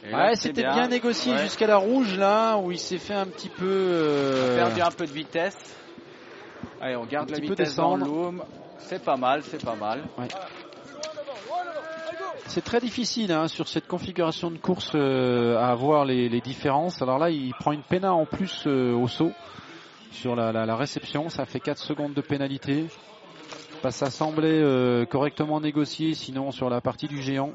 Ouais, c'était bien. négocié Ouais. jusqu'à la rouge là, où il s'est fait un petit peu. euh, perdu un peu de vitesse. Allez, on garde Un la petit peu vitesse dans loom. C'est pas mal, c'est pas mal. C'est très difficile hein, sur cette configuration de course euh, à avoir les, les différences. Alors là, il prend une péna en plus euh, au saut sur la, la- la réception. Ça fait 4 secondes de pénalité. Bah, ça semblait euh, correctement négocié, sinon sur la partie du géant.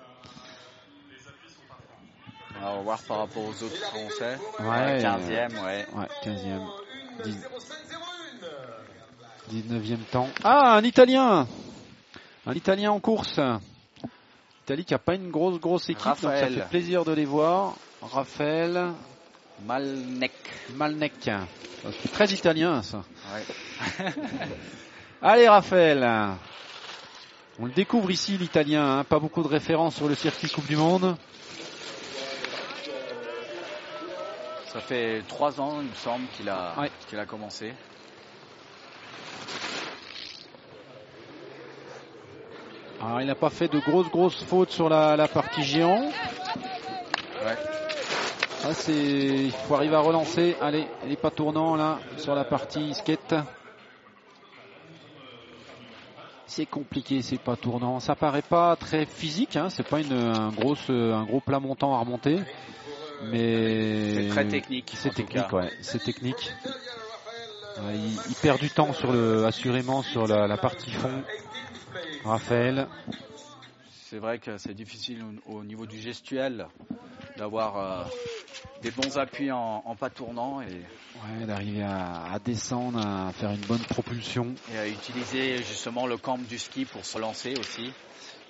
On va voir par rapport aux autres Français. Ouais, 15e, ouais. Ouais, 15e. 19e temps. Ah, un Italien Un Italien en course. Italie qui a pas une grosse grosse équipe, donc ça fait plaisir de les voir. Raphaël Malnek. Malnek. Ça, C'est très italien ça. Ouais. Allez Raphaël On le découvre ici l'italien, hein. pas beaucoup de références sur le circuit Coupe du Monde. Ça fait trois ans, il me semble, qu'il a, Ouais. qu'il a commencé. Alors il n'a pas fait de grosses grosses fautes sur la, la partie géant. Ouais. Ah, c'est, il faut arriver à relancer. Allez, il n'est pas tournant là sur la partie skate. C'est compliqué, c'est pas tournant. Ça paraît pas très physique, hein. c'est pas une, un, gros, un gros plat montant à remonter. Mais C'est très technique. c'est technique, ouais, c'est technique. Ouais, il, il perd du temps sur le, assurément sur la, la partie fond. Raphaël, C'est vrai que c'est difficile au, au niveau du gestuel d'avoir euh, des bons appuis en, en pas tournant et, ouais, d'arriver à, à descendre, à faire une bonne propulsion. et à utiliser justement le camp du ski pour se lancer aussi.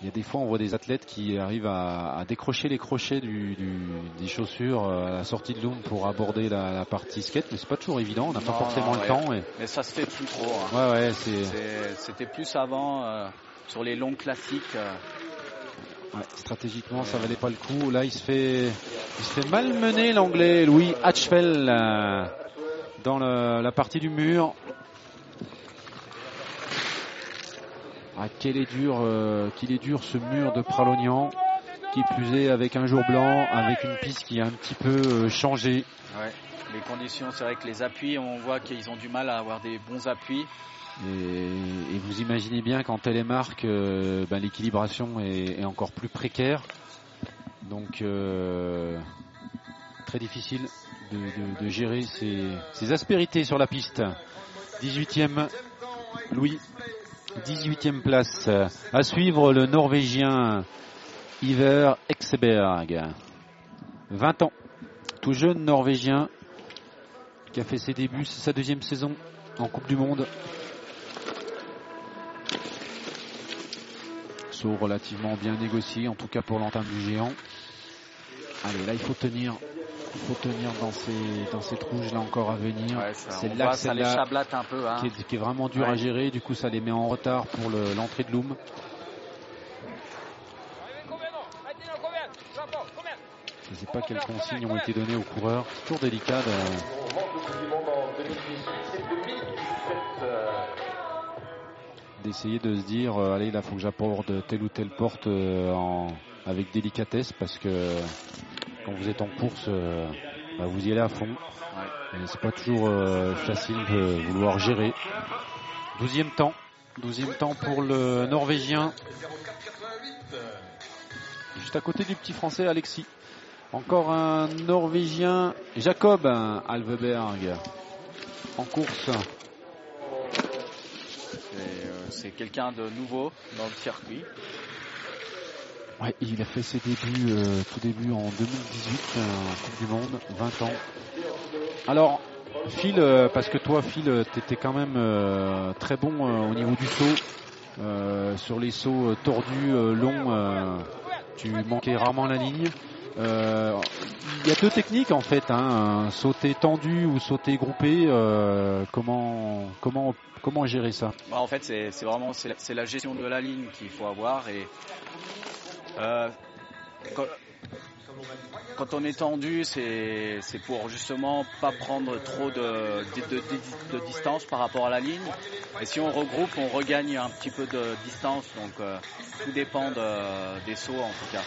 Il y a des fois, on voit des athlètes qui arrivent à, à décrocher les crochets du, du- des chaussures à la sortie de loom pour aborder la, la partie skate, mais c'est pas toujours évident. On n'a pas forcément non, le ouais. temps. Et... Mais ça se fait plus trop. hein. Ouais, ouais, C'était plus avant euh, sur les longs classiques. euh, ouais, stratégiquement, ça valait pas le coup. Là, il se fait, il se fait malmener l'anglais Louis Hatchfell euh, dans le- la partie du mur. Ah, quel est dur, euh, qu'il est dur ce mur de Pralognan, qui plus est avec un jour blanc, avec une piste qui a un petit peu euh, changé. ouais. Les conditions, c'est vrai que les appuis, on voit qu'ils ont du mal à avoir des bons appuis. Et, et vous imaginez bien qu'en télémarque, euh, ben, l'équilibration est, est encore plus précaire. Donc euh, très difficile de, de- de gérer ces, ces aspérités sur la piste. 18e Louis, 18e place. À suivre le Norvégien Iver Exeberg. 20 ans, tout jeune Norvégien qui a fait ses débuts, c'est sa deuxième saison en Coupe du Monde. Saut relativement bien négocié, en tout cas pour l'entame du géant. Allez, là il faut tenir. Il faut tenir dans ces, dans cette rouge là encore à venir. Ouais, c'est là que ça les chablate un peu. hein. qui, est, qui est vraiment dur à gérer. Du coup, ça les met en retard pour le- l'entrée de Loom. Je ne sais pas quelles consignes ont été données aux coureurs. C'est toujours délicat de, On manque le Coupe du Monde en 2018 et 2017. d'essayer de se dire euh, allez là faut que j'apporte telle ou telle porte euh, en- avec délicatesse parce que quand vous êtes en course euh, bah, vous y allez à fond. Et c'est pas toujours euh, facile de vouloir gérer. 12e temps. 12e temps pour le norvégien. Juste à côté du petit français Alexis. Encore un norvégien Jacob Alveberg. En course. C'est, euh, C'est quelqu'un de nouveau dans le circuit. Il a fait ses débuts, euh, tout début en 2018, euh, Coupe du Monde, 20 ans. Alors, Phil, euh, parce que toi, Phil, tu étais quand même euh, très bon euh, au niveau du saut. Euh, sur les sauts euh, tordus, euh, longs, euh, tu manquais rarement la ligne. Euh, Il y a deux techniques en fait, hein, sauter tendu ou sauter groupé. euh, comment, comment, comment gérer ça? Bah, en fait, c'est vraiment c'est la, la gestion de la ligne qu'il faut avoir et euh, quand- quand on est tendu, c'est pour justement pas prendre trop de, de, de- de distance par rapport à la ligne. Et si on regroupe, on regagne un petit peu de distance. Donc euh, tout dépend de- des sauts en tout cas.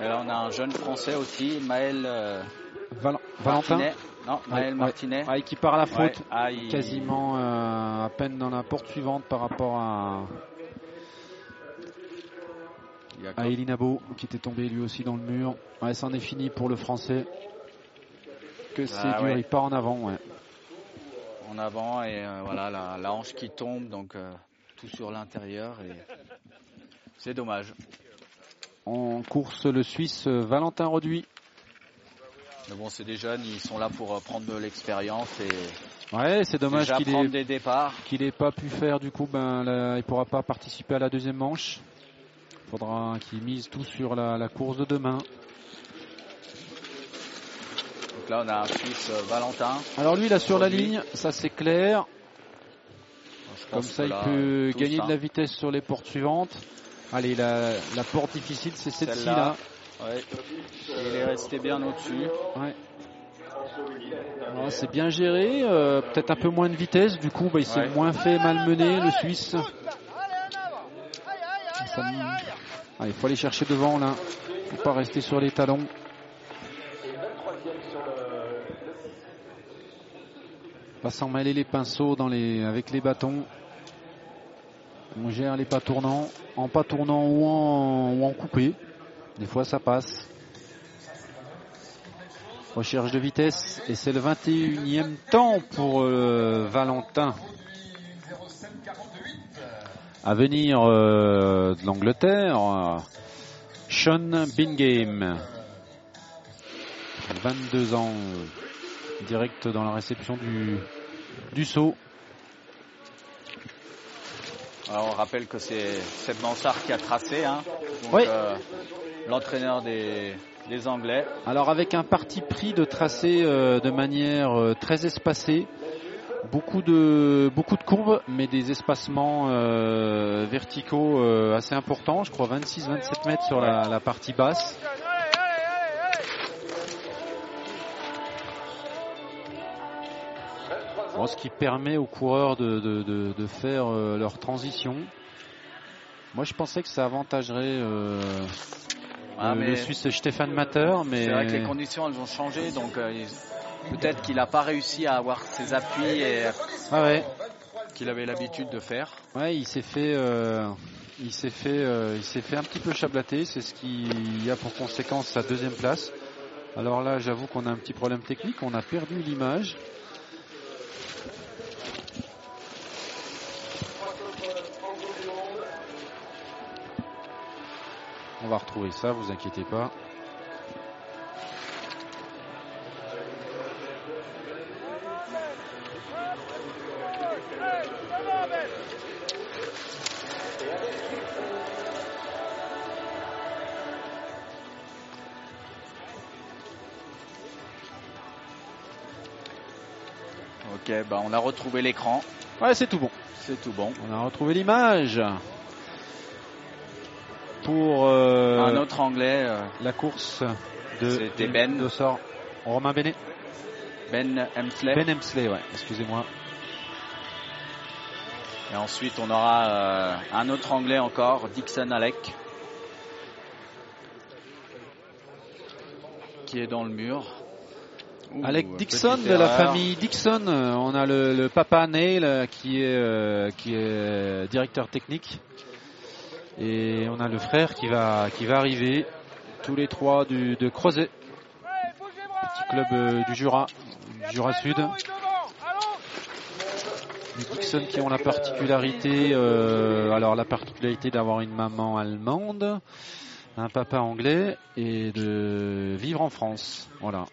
Et là, on a un jeune français aussi, Maël euh, Val- Valentin Martinet. Non, Maël Martinet. ouais, qui part à la faute. Ouais, ah, il- Quasiment euh, à peine dans la porte suivante par rapport à, à Elinabo qui était tombé lui aussi dans le mur. Ouais, c'en est fini pour le français. Que c'est Ah, dur, il part en avant. Ouais. en avant et euh, voilà la, la hanche qui tombe, donc euh, tout sur l'intérieur et c'est dommage. En course, le Suisse Valentin Reduit. Mais bon, c'est des jeunes, ils sont là pour euh, prendre de l'expérience et Ouais, c'est dommage qu'il ait, des départs. qu'il ait pas pu faire du coup. Ben, là, il pourra pas participer à la deuxième manche. Il faudra qu'il mise tout sur la, la course de demain. Donc là, on a un Suisse euh, Valentin. Alors lui, là sur la ligne, ça c'est clair. Comme ça, il peut gagner de la vitesse sur les portes suivantes. Allez, la, la porte difficile, c'est celle-ci là. Ouais. Il est resté bien au-dessus. Ouais. Alors, c'est bien géré, euh, peut-être un peu moins de vitesse, du coup bah, il s'est Ouais. moins fait malmener le Suisse. Ça Ah, il faut aller chercher devant là, faut pas rester sur les talons. Pas s'en mêler les pinceaux dans les, avec les bâtons. On gère les pas tournants, en pas tournant ou en, ou en coupé. Des fois ça passe. Recherche de vitesse et c'est le 21e temps pour euh, Valentin. À venir euh, de l'Angleterre, Sean Bingame. 22 ans, euh, direct dans la réception du, du saut. Alors, on rappelle que c'est Seb Mansart qui a tracé. Hein. Donc, Oui. euh, L'entraîneur des, Anglais. Alors avec un parti pris de tracer euh, de manière euh, très espacée, beaucoup de beaucoup de courbes, mais des espacements euh, verticaux assez importants. Je crois 26-27 mètres sur la, partie basse. Ce qui permet aux coureurs de, de- faire leur transition. Moi, je pensais que ça avantagerait Ah, le, mais le Suisse Stéphane Matter, mais C'est vrai que les conditions elles ont changé, donc euh, il- peut-être qu'il n'a pas réussi à avoir ses appuis et Ah ouais, qu'il avait l'habitude de faire. ouais, il s'est fait, euh, il s'est fait, euh, il s'est fait un petit peu chablater. C'est ce qui a pour conséquence sa deuxième place. Alors là, j'avoue qu'on a un petit problème technique. On a perdu l'image. On va retrouver ça, vous inquiétez pas. Ok, bah on a retrouvé l'écran, Ouais, c'est tout bon. c'est tout bon. On a retrouvé l'image pour euh, Un autre anglais, euh, la course de Ben. de sort Romain Benet. Ben Hemsley. Ben Hemsley, ouais, excusez-moi. Et ensuite on aura euh, un autre anglais encore, Dixon Alec. Qui est dans le mur. Ouh, Alec Dixon de la famille Dixon. On a le, le papa Neil qui est euh, qui est directeur technique et on a le frère qui va qui va arriver. Tous les trois du, de Crozet, petit club euh, du Jura, du Jura Sud. Les Dixon qui ont la particularité, euh, alors la particularité d'avoir une maman allemande, un papa anglais et de vivre en France. Voilà.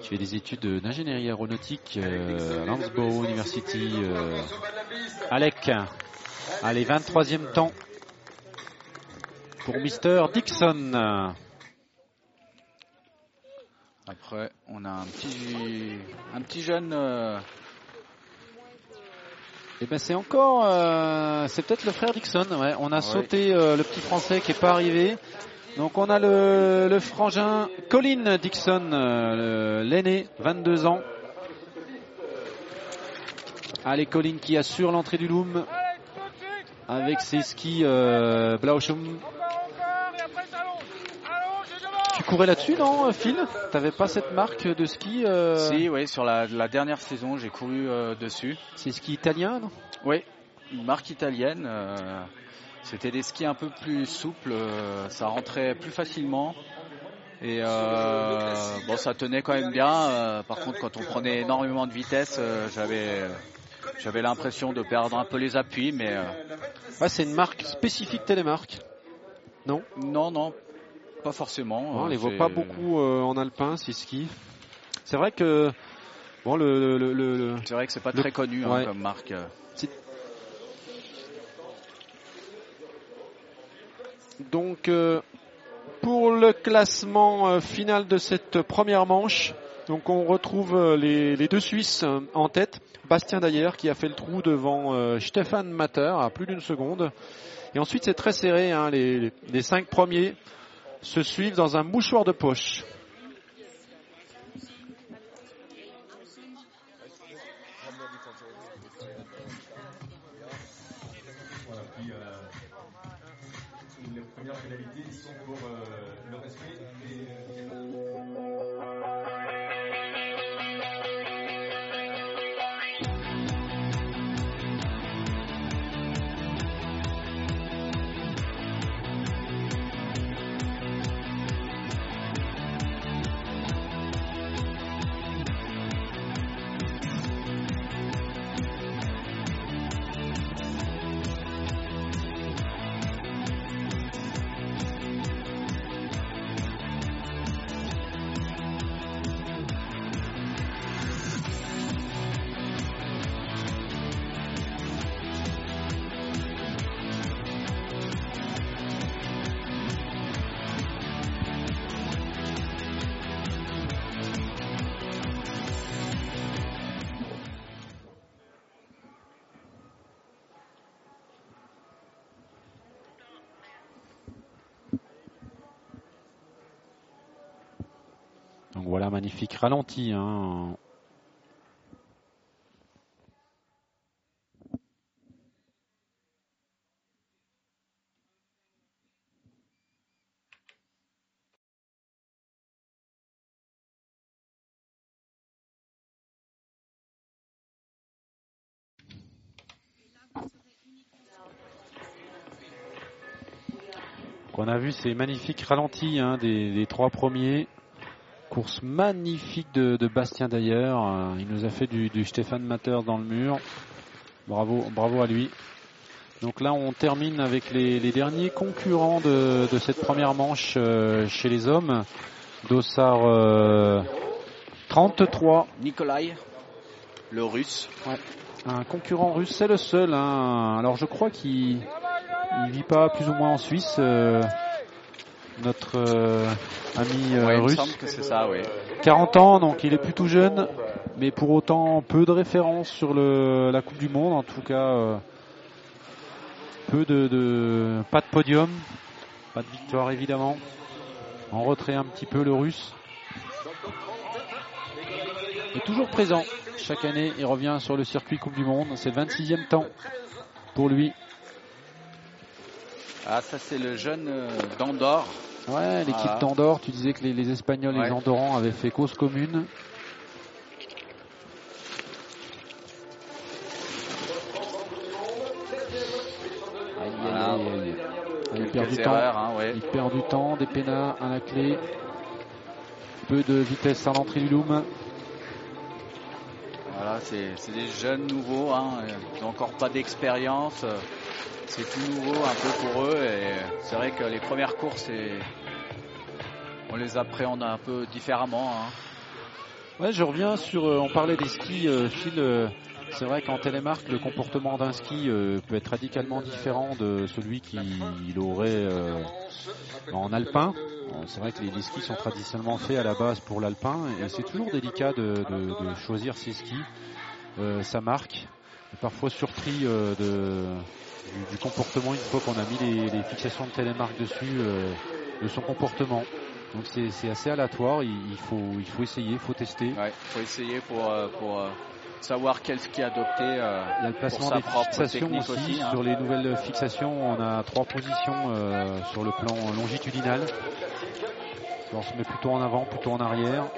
Qui fait des études d'ingénierie aéronautique euh, à Loughborough University. Alec. Allez, 23e temps pour Mister Dixon. Après, on a un petit, un petit jeune euh, Et ben c'est encore, euh, c'est peut-être le frère Dixon. Ouais. On a sauté euh, le petit français qui est pas arrivé. Donc on a le, le frangin Colin Dixon, l'aîné, 22 ans. Allez Colin qui assure l'entrée du loom avec ses skis euh, Blauschum. Tu courais là-dessus, non, Phil? T'avais pas cette marque de ski euh, Si, oui, sur la, la dernière saison, j'ai couru euh, dessus. C'est ski italien, non? Oui, une marque italienne. euh, C'était des skis un peu plus souples, euh, ça rentrait plus facilement. Et euh, bon, ça tenait quand même bien. euh, par contre, quand on prenait énormément de vitesse, euh, j'avais j'avais l'impression de perdre un peu les appuis, mais euh, Ouais, c'est une marque spécifique télémarque. non, non, pas forcément. on euh, les voit c'est- pas beaucoup euh, en alpin, ces skis. C'est vrai que bon, le, le- le- C'est vrai que c'est pas Le- très connu hein, comme marque. donc euh, pour le classement euh, final de cette première manche, donc on retrouve euh, les, deux Suisses euh, en tête. Bastien Dayer qui a fait le trou devant euh, Stefan Matter à plus d'une seconde. Et ensuite c'est très serré, hein, les cinq premiers se suivent dans un mouchoir de poche. Donc voilà, magnifique ralenti. Hein. On a vu ces magnifiques ralentis hein, des trois premiers. Course magnifique de, de Bastien d'ailleurs. Euh, Il nous a fait du, du Stéphane Matter dans le mur. Bravo, bravo à lui. Donc là, on termine avec les, les derniers concurrents de, de cette première manche euh, chez les hommes. Dossard euh, 33, Nikolai, le russe. un concurrent russe, c'est le seul. hein. Alors je crois qu'il il vit pas plus ou moins en Suisse. euh, notre euh, ami euh, Ouais, russe. semble que c'est ça, oui. 40 ans, donc il est plutôt jeune, mais pour autant peu de références sur le, la Coupe du Monde, en tout cas euh, peu de, de- pas de podium, pas de victoire évidemment. En retrait un petit peu le russe. est toujours présent. Chaque année, il revient sur le circuit Coupe du Monde. C'est le 26e temps pour lui. Ah, ça c'est le jeune d'Andorre. Ouais, l'équipe Voilà. d'Andorre, tu disais que les, les Espagnols et les. Andorrans avaient fait cause commune. Voilà. Il perd temps. hein, ouais. Il perd du temps, des pénats à la clé. Peu de vitesse à l'entrée du loom. Voilà, c'est des jeunes nouveaux, hein, ils n'ont encore pas d'expérience. C'est tout nouveau un peu pour eux et c'est vrai que les premières courses, on les appréhende un peu différemment. hein. Ouais, je reviens sur. euh, on parlait des skis, euh, Phil. euh, c'est vrai qu'en télémarque, le comportement d'un ski peut être radicalement différent de celui qu'il aurait en alpin. C'est vrai que les, skis sont traditionnellement faits à la base pour l'alpin et c'est toujours délicat de, de- choisir ses skis, sa marque. parfois surpris de, du, du comportement une fois qu'on a mis les, les fixations de télémarque dessus, euh, de son comportement. Donc c'est c'est assez aléatoire, il, il faut, il faut essayer, il faut tester. Ouais, faut essayer pour, euh, pour euh, savoir quel ski adopter. euh, Il y a le placement sa des propre fixations aussi. aussi, hein. Sur les nouvelles fixations, on a trois positions euh, sur le plan longitudinal. On se met plutôt en avant, plutôt en arrière.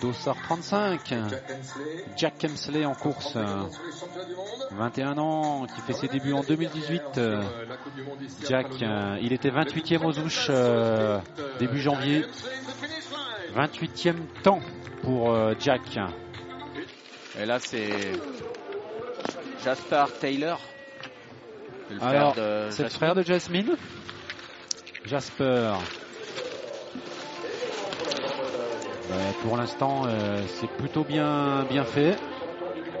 C'est lancé. Dossard 35. Jack Kemsley en course. euh, Sur les championnats du monde. 21 ans, qui fait ses débuts en 2018. Sur, euh, euh, la Coupe du Monde ici à Jack, euh, il était 28e aux ouches euh, début janvier. 28e temps pour euh, Jack. Et là, c'est Jasper Taylor. Le Alors, c'est le frère de Jasmine. Jasper. Pour l'instant, euh, c'est plutôt bien, bien fait.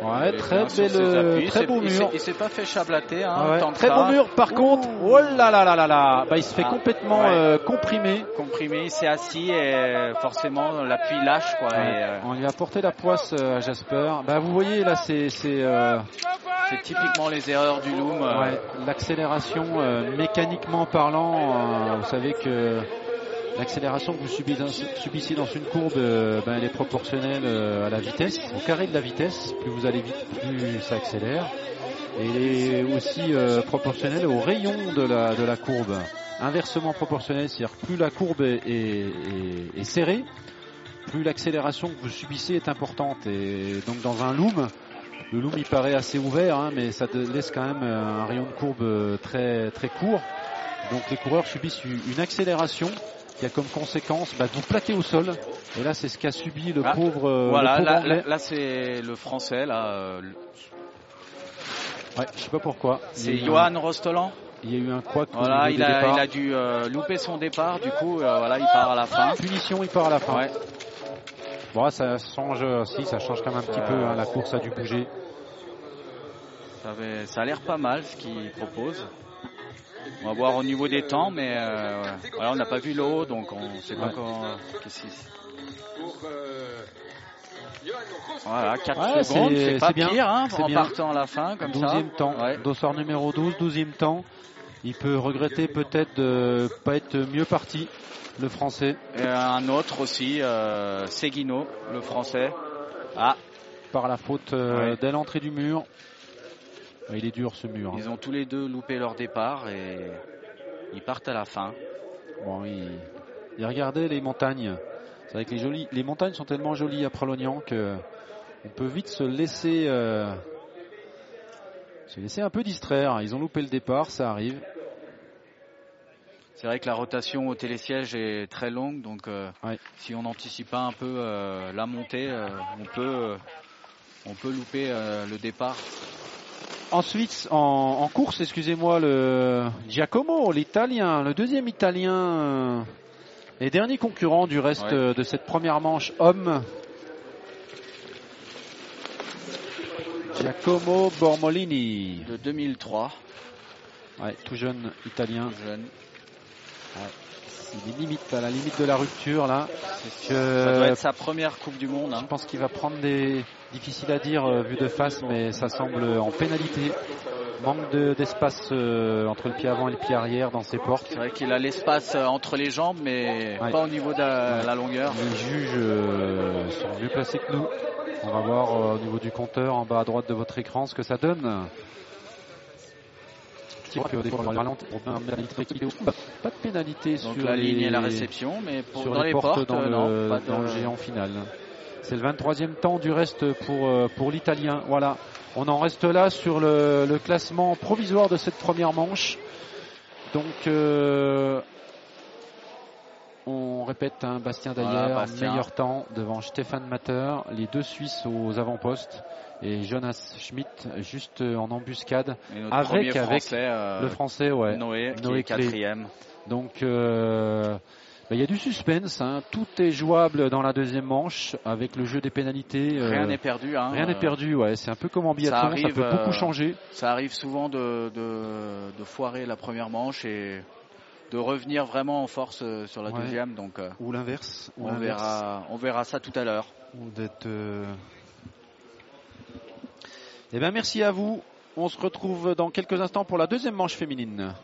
Ouais, très belle, euh, appuis. très beau mur. Il s'est pas fait chablater. Hein, ouais, Très beau mur. Par contre, oh là là là là là, bah, il se fait Ah, complètement ouais. euh, comprimé. Comprimé, il s'est assis et forcément l'appui lâche. Quoi, Ouais, et, euh, On lui a porté la poisse euh, à Jasper. Bah, vous voyez là, c'est euh, typiquement les erreurs du loom. euh, l'accélération euh, mécaniquement parlant. euh, vous savez que l'accélération que vous subissez dans, une courbe, euh, ben, elle est proportionnelle euh, à la vitesse, au carré de la vitesse. Plus vous allez vite, plus ça accélère. Et elle est aussi euh, proportionnelle au rayon de la, courbe. Inversement proportionnelle, c'est-à-dire plus la courbe est, est- serrée, plus l'accélération que vous subissez est importante. Et donc dans un loom, le loom il paraît assez ouvert, hein, mais ça laisse quand même un rayon de courbe très très court. Donc les coureurs subissent une accélération qui a comme conséquence bah, de vous plaquer au sol. Et là c'est ce qu'a subi le Ah, pauvre, euh, Voilà, le pauvre là, anglais. là, là, c'est le français. Là, euh, Ouais, je sais pas pourquoi. C'est un- Johan Rostolan. Il y a eu un au Voilà, il a, il a dû euh, louper son départ. Du coup, euh, voilà, il part à la fin. Punition, il part à la fin. Ouais. Bon, ça change, euh, si, ça change quand même un petit peu. hein, la course a dû bouger. Ça, avait- ça a l'air pas mal ce qu'il propose. On va voir au niveau des temps, mais euh, voilà, on n'a pas vu le haut, donc on ne sait pas Ouais. comment. qu'est-ce qu'il-. Voilà, 4 Ouais, secondes, c'est- pas c'est bien, pire hein, en bien. partant à la fin comme ça. 12e temps. Ouais. Dossard numéro 12, 12e temps. Il peut regretter peut-être de pas être mieux parti, le français, Et un autre aussi, euh, Seguino, le français. Ah, par la faute euh, Ouais. dès l'entrée du mur. Il est dur ce mur. hein. ils ont tous les deux loupé leur départ et ils partent à la fin. Bon, il, il regardait les montagnes. C'est vrai que les, jolies, les montagnes sont tellement jolies à Pralognan que on peut vite se laisser, euh, se laisser un peu distraire. Ils ont loupé le départ, ça arrive. C'est vrai que la rotation au télésiège est très longue, donc euh, Ouais. si on n'anticipe pas un peu euh, la montée, on peut on peut louper le départ. Ensuite, en, en course, excusez-moi, le Giacomo, l'italien, le deuxième italien euh, et dernier concurrent du reste Ouais. euh, de cette première manche homme. Giacomo Bormolini, De 2003, ouais, tout jeune italien. jeune. Il est limite à la limite de la rupture là. Que- Ça doit être sa première Coupe du Monde. Je hein. pense qu'il va prendre des difficiles à dire euh, vu de face, mais ça semble en pénalité. Manque de- d'espace euh, entre le pied avant et le pied arrière dans ses portes. C'est vrai qu'il a l'espace euh, entre les jambes, mais Ouais. pas au niveau de la, Ouais. la longueur. Les juges euh, sont mieux placés que nous. On va voir euh, au niveau du compteur en bas à droite de votre écran ce que ça donne. Petit peu des fois, on ralente pour bien mettre l'équilibre. Pas pas de pénalité sur la ligne et la réception, mais pour, sur dans les portes, dans, euh, le, dans géant final. C'est le 23e temps du reste pour, euh, pour l'Italien. Voilà, on en reste là sur le, le classement provisoire de cette première manche. Donc, euh, on répète, un Bastien Voilà, Dayer, Bastien. meilleur temps devant Stéphane Matter, les deux Suisses aux avant-postes et Jonas Schmidt juste euh, en embuscade. Et notre Avec- avec français, euh, le français, ouais. Noé, qui Noé est quatrième. Donc, euh, bah, il y a du suspense. hein. Tout est jouable dans la deuxième manche avec le jeu des pénalités. euh, Rien n'est perdu. Hein, rien n'est euh, perdu. Ouais, c'est un peu comme en biathlon. Ça, arrive, peut beaucoup euh, changer. Ça arrive souvent de, de, de foirer la première manche et de revenir vraiment en force sur la Ouais. deuxième. Donc euh, Ou l'inverse. on verra, on verra ça tout à l'heure. ou d'être. Eh bien, merci à vous. On se retrouve dans quelques instants pour la deuxième manche féminine.